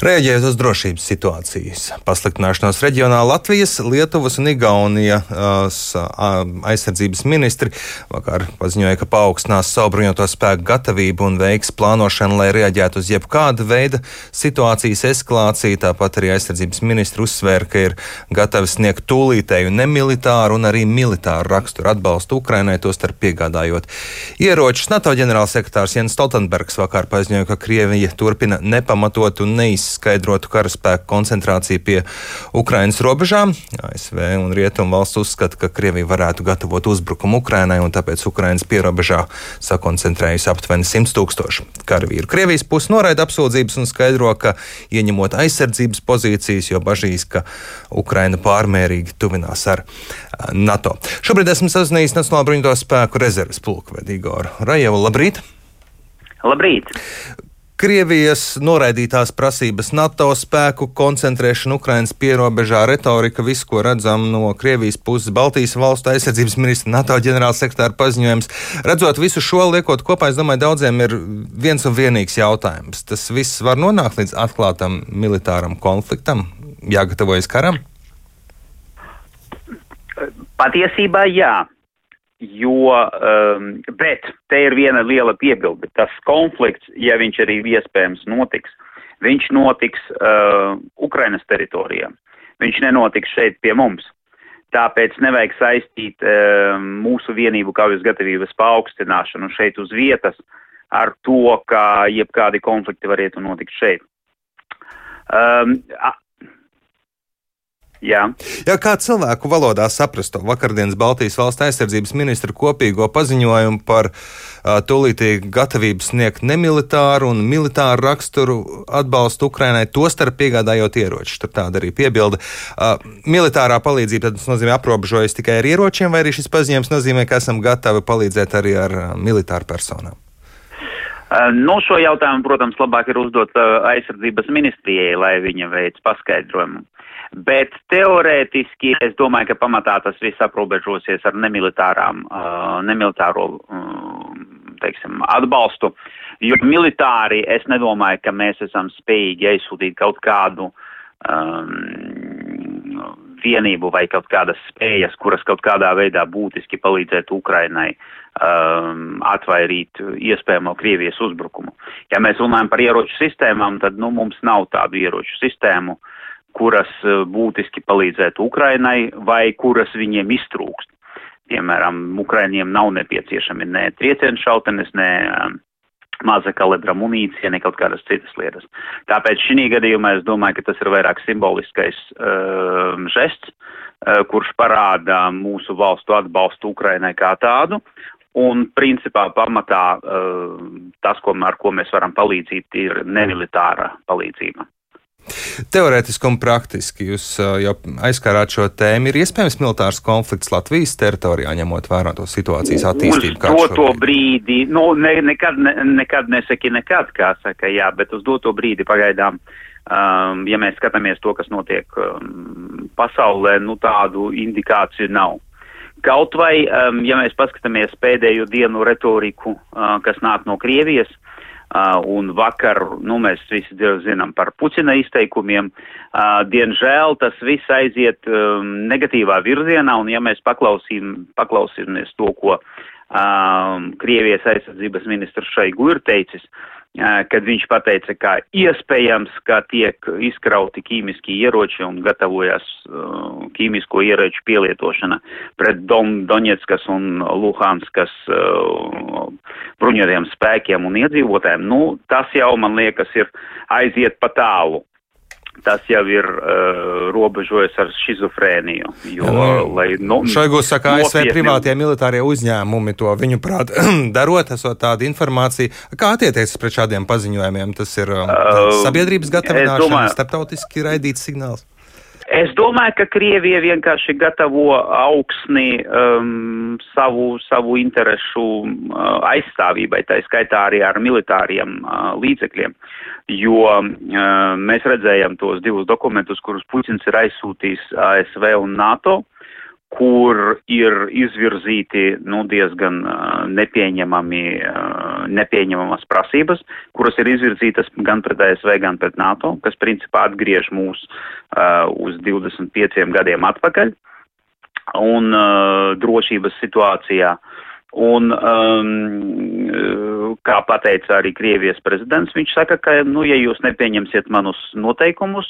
Rēģējot uz drošības situācijas pasliktināšanos reģionā, Latvijas, Lietuvas un Igaunijas aizsardzības ministri vakar paziņoja, ka paaugstinās savu bruņoto spēku gatavību un veiks plānošanu, lai reaģētu uz jebkāda veida situācijas eskalāciju. Tāpat arī aizsardzības ministri uzsvēra, ka ir gatavi sniegt tūlītēju nemilitāru un arī militāru raksturu atbalstu Ukrainai, tostarp piegādājot ieročus. NATO ģenerālsekretārs Jens Stoltenbergs vakar paziņoja, ka Krievija turpina nepamatot un neizsākt izskaidrotu karaspēku koncentrāciju pie Ukrainas robežām. ASV un Rietumu valsts uzskata, ka Krievija varētu gatavot uzbrukumu Ukrainai, un tāpēc Ukrainas pierobežā sakoncentrējusi aptuveni 100 tūkstoši karavīru. Krievijas puse noraida apsūdzības un skaidro, ka ieņemot aizsardzības pozīcijas, jo bažīs, ka Ukraina pārmērīgi tuvinās ar NATO. Šobrīd esmu sazinājies Nacionālo bruņoto spēku rezerves pulkvedi Igoru Rajevu. Labrīt! Labrīt! Krievijas noraidītās prasības, NATO spēku koncentrēšana Ukrainas pierobežā, retorika, viss, ko redzam no Krievijas puses, Baltijas valstu aizsardzības ministra, NATO ģenerālsekretāra paziņojums. Redzot visu šo, liekot kopā, es domāju, daudziem ir viens un vienīgs jautājums. Tas viss var nonākt līdz atklātam militāram konfliktam, jāgatavojas karam? Patiesībā jā. Jo, um, bet te ir viena liela piebilde. Tas konflikts, ja viņš arī iespējams notiks, viņš notiks uh, Ukrainas teritorijā. Viņš nenotiks šeit pie mums. Tāpēc nevajag saistīt uh, mūsu vienību kaujas gatavības paaugstināšanu šeit uz vietas ar to, ka jebkādi konflikti varētu notikt šeit. Um, Jā. Jā, kā cilvēku valodā saprast to vakardienas Baltijas valsts aizsardzības ministra kopīgo paziņojumu par uh, tūlītīgu gatavību sniegt nemilitāru un militāru raksturu atbalstu Ukrainai, tostarp piegādājot ieročus. Tur tāda arī piebilda. Uh, militārā palīdzība tad nozīmē aprobežojas tikai ar ieročiem, vai arī šis paziņojums nozīmē, ka esam gatavi palīdzēt arī ar uh, militāru personām? No šo jautājumu, protams, labāk ir uzdot aizsardzības ministrijai, lai viņa veids paskaidrojumu. Bet teorētiski es domāju, ka pamatā tas viss aprobežosies ar nemilitārām, uh, nemilitāro, uh, teiksim, atbalstu, jo militāri es nedomāju, ka mēs esam spējīgi aizsūtīt kaut kādu um, vienību vai kaut kādas spējas, kuras kaut kādā veidā būtiski palīdzētu Ukrainai um, atvairīt iespējamo Krievijas uzbrukumu. Ja mēs runājam par ieroču sistēmām, tad nu, mums nav tādu ieroču sistēmu, uh, kuras eh, būtiski palīdzētu Ukrainai vai kuras viņiem iztrūkst. Piemēram, Ukraiņiem nav nepieciešami ne triecienu šautenes, ne um, maza kalibra munīcija, ne kaut kādas citas lietas. Tāpēc šī gadījumā es domāju, ka tas ir vairāk simboliskais um, žests, uh, kurš parāda mūsu valstu atbalstu Ukrainai kā tādu. Un principā pamatā uh, tas, ko, ar ko mēs varam palīdzīt, ir nemilitāra palīdzība. Teorētiski un praktiski jūs jau aizskārāt šo tēmu. Ir iespējams militārs konflikts Latvijas teritorijā, ņemot vērā to situācijas attīstību. Uz doto šobrīd. brīdi, nu, ne, nekad, ne, nekad nesaki nekad, kā saka, jā, bet uz doto brīdi pagaidām, um, ja mēs skatāmies to, kas notiek um, pasaulē, nu tādu indikāciju nav. Kaut vai, um, ja mēs paskatāmies pēdējo dienu retoriku, uh, kas nāk no Krievijas, uh, Uh, un vakar, nu, mēs visi zinām par Puķina izteikumiem. Diemžēl tas viss aiziet negatīvā virzienā, un ja mēs paklausīsimies to, ko um, Krievijas aizsardzības ministrs Šaigu ir teicis, uh, kad viņš pateica, ka iespējams, ka tiek izkrauti ķīmiskie ieroči un gatavojas uh, ķīmisko ieroču pielietošana pret Don, Doņetskas un Luhanskas uh, bruņotiem spēkiem un iedzīvotājiem. Nu, tas jau, man liekas, ir aiziet pa tālu tas jau ir uh, robežojas ar šizofrēniju. Jo, ja, nu, lai, nu, Šoigus saka, ASV nopietni... privātie militārie uzņēmumi to viņu prāt darot, esot tāda informācija. Kā attiecas pret šādiem paziņojumiem? Tas ir um, uh, sabiedrības gatavināšana, domāju, starptautiski raidīts signāls. Es domāju, ka Krievija vienkārši gatavo augsni um, savu, savu interesu uh, aizstāvībai, tā skaitā arī ar militāriem uh, līdzekļiem, jo uh, mēs redzējām tos divus dokumentus, kurus Puķins ir aizsūtījis ASV un NATO, kur ir izvirzīti nu, diezgan uh, nepieņemami, uh, nepieņemamas prasības, kuras ir izvirzītas gan pret ASV, gan pret NATO, kas principā atgriež mūs uh, uz 25 gadiem atpakaļ un uh, drošības situācijā. Un, um, kā pateica arī Krievijas prezidents, viņš saka, ka, nu, ja jūs nepieņemsiet manus noteikumus,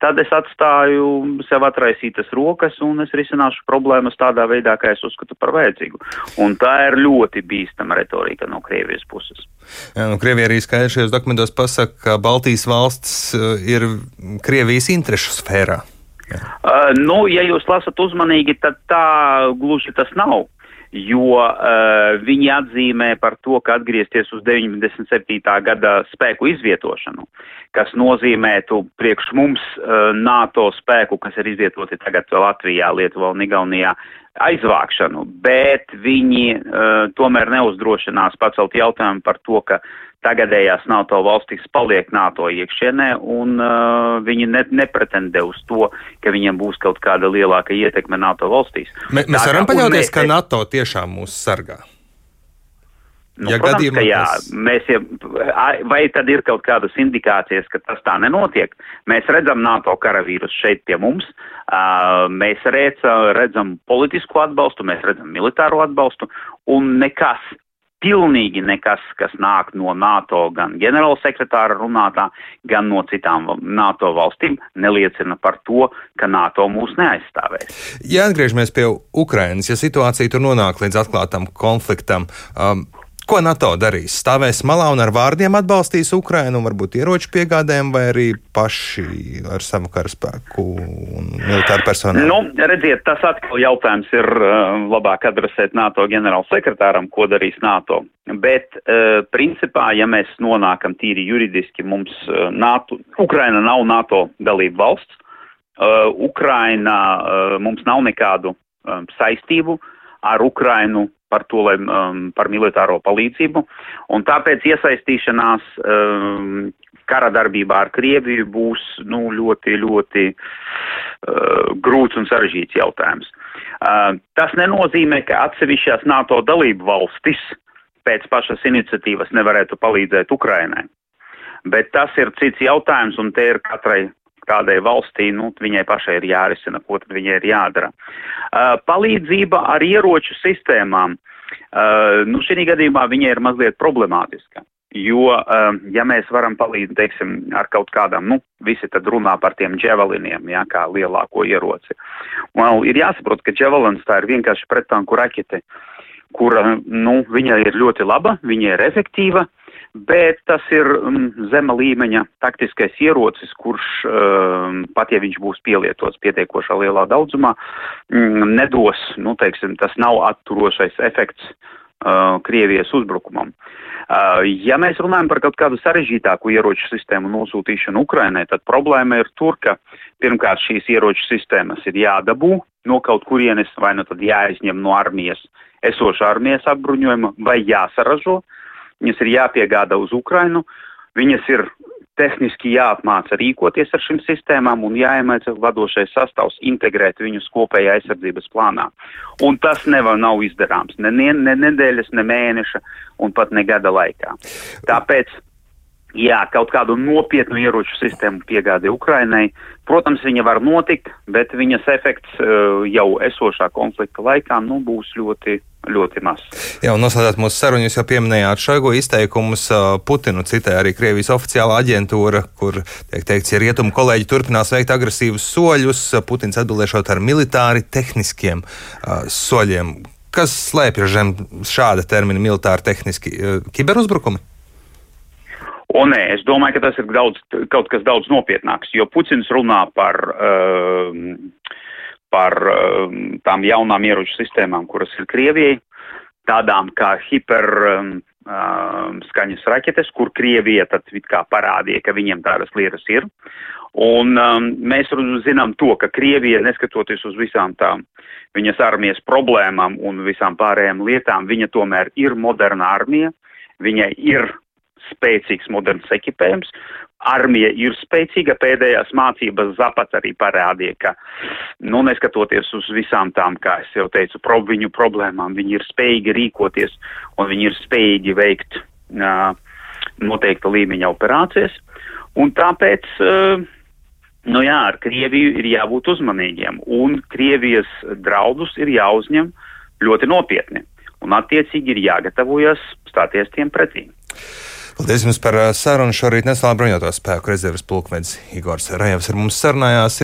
tad es atstāju sev atraisītas rokas un es risināšu problēmas tādā veidā, kā es uzskatu par vajadzīgu. Un tā ir ļoti bīstama retorika no Krievijas puses. Jā, nu, Krievija arī skaidri šajos dokumentos pasaka, ka Baltijas valsts uh, ir Krievijas interešu sfērā. Uh, nu, ja jūs lasat uzmanīgi, tad tā gluži tas nav. Jo uh, viņi atzīmē par to, ka atgriezties uz 97. gada spēku izvietošanu, kas nozīmētu priekš mums uh, NATO spēku, kas ir izvietoti tagad Latvijā, Lietuvā un Igaunijā, aizvākšanu, bet viņi uh, tomēr neuzdrošinās pacelt jautājumu par to, ka tagadējās NATO valstis paliek NATO iekšienē, un uh, viņi ne, nepretendē uz to, ka viņiem būs kaut kāda lielāka ietekme NATO valstīs. M mēs varam paļauties, mēs, ka NATO tiešām mūs sargā. Nu, ja protams, gadījumā, ka jā, mēs, vai tad ir kaut kādas indikācijas, ka tas tā nenotiek? Mēs redzam NATO karavīrus šeit pie mums, mēs redzam, redzam politisku atbalstu, mēs redzam militāro atbalstu, un nekas pilnīgi nekas, kas nāk no NATO, gan ģenerālsekretāra runātā, gan no citām NATO valstīm, neliecina par to, ka NATO mūs neaizstāvēs. Ja atgriežamies pie Ukrainas, ja situācija tur nonāk līdz atklātam konfliktam, um, Ko NATO darīs? Stāvēs malā un ar vārdiem atbalstīs Ukrainu, varbūt ieroču piegādēm, vai arī paši ar savu karaspēku un militāru personālu? Nu, redziet, tas atkal jautājums ir uh, labāk adresēt NATO ģenerālsekretāram, ko darīs NATO. Bet, uh, principā, ja mēs nonākam tīri juridiski, mums uh, NATO, Ukraina nav NATO dalība valsts, Ukraina mums nav nekādu saistību ar Ukrainu par to, lai, um, par militāro palīdzību, un tāpēc iesaistīšanās um, kara darbībā ar Krieviju būs nu, ļoti, ļoti uh, grūts un sarežģīts jautājums. Uh, tas nenozīmē, ka atsevišķās NATO dalību valstis pēc pašas iniciatīvas nevarētu palīdzēt Ukrainai. Bet tas ir cits jautājums, un te ir katrai kādai valstī, nu, viņai pašai ir jārisina, ko tad viņai ir jādara. Uh, palīdzība ar ieroču sistēmām, uh, nu, šī gadījumā viņai ir mazliet problemātiska. Jo, uh, ja mēs varam palīdzēt, teiksim, ar kaut kādām, nu, visi tad runā par tiem dževeliniem, jā, kā lielāko ieroci. Well, ir jāsaprot, ka dževelins tā ir vienkārši prettanku rakete, kura, nu, viņa ir ļoti laba, viņa ir efektīva, uh, bet tas ir um, zema līmeņa taktiskais ierocis, kurš um, pat ja viņš būs pielietots pietiekošā lielā daudzumā, um, nedos, nu, teiksim, tas nav atturošais efekts uh, Krievijas uzbrukumam. Uh, ja mēs runājam par kaut kādu sarežģītāku ieroču sistēmu nosūtīšanu Ukrainai, tad problēma ir tur, ka pirmkārt šīs ieroču sistēmas ir jādabū no kaut kurienes, vai nu tad jāizņem no armijas, esošā armijas apbruņojuma, vai jāsaražo. Uh, viņas ir jāpiegāda uz Ukrainu, viņas ir tehniski jāapmāca rīkoties ar šīm sistēmām un jāiemāca vadošais sastāvs integrēt viņus kopējā aizsardzības plānā. Un tas nevar nav izdarāms ne, ne, ne nedēļas, ne mēneša un pat ne gada laikā. Tāpēc Jā, kaut kādu nopietnu ieroču sistēmu piegādi Ukrainai. Protams, viņa var notikt, bet viņas efekts uh, jau esošā konflikta laikā nu, būs ļoti, ļoti mazs. Jā, un noslēdzot mūsu sarunu, jūs jau pieminējāt Šoigu izteikumus. Uh, Putinu citēja arī Krievijas oficiālā aģentūra, kur tiek teikts, ja rietumu kolēģi turpinās veikt agresīvus soļus, Putins atbildēšot ar militāri tehniskiem uh, soļiem. Kas slēpjas zem šāda termina militāri tehniski uh, kiberuzbrukumi? O nē, es domāju, ka tas ir daudz, kaut kas daudz nopietnāks, jo Puķins runā par, uh, par uh, tām jaunām ieroču sistēmām, kuras ir Krievijai, tādām kā hiper uh, skaņas raķetes, kur Krievija tad it kā parādīja, ka viņiem tādas lietas ir. Un um, mēs zinām to, ka Krievija, neskatoties uz visām tām viņas armijas problēmām un visām pārējām lietām, viņa tomēr ir moderna armija, viņai ir spēcīgs moderns ekipējums, armija ir spēcīga, pēdējās mācības Zapats arī parādīja, ka, nu, neskatoties uz visām tām, kā es jau teicu, pro, viņu problēmām, viņi ir spējīgi rīkoties un viņi ir spējīgi veikt uh, noteikta līmeņa operācijas. Un tāpēc, uh, nu jā, ar Krieviju ir jābūt uzmanīgiem un Krievijas draudus ir jāuzņem ļoti nopietni. Un attiecīgi ir jāgatavojas stāties tiem pretī. Paldies jums par sarunu. Šorīt Nacionālā bruņoto spēku rezerves pulkvedis Igors Rajevs ar mums sarunājās.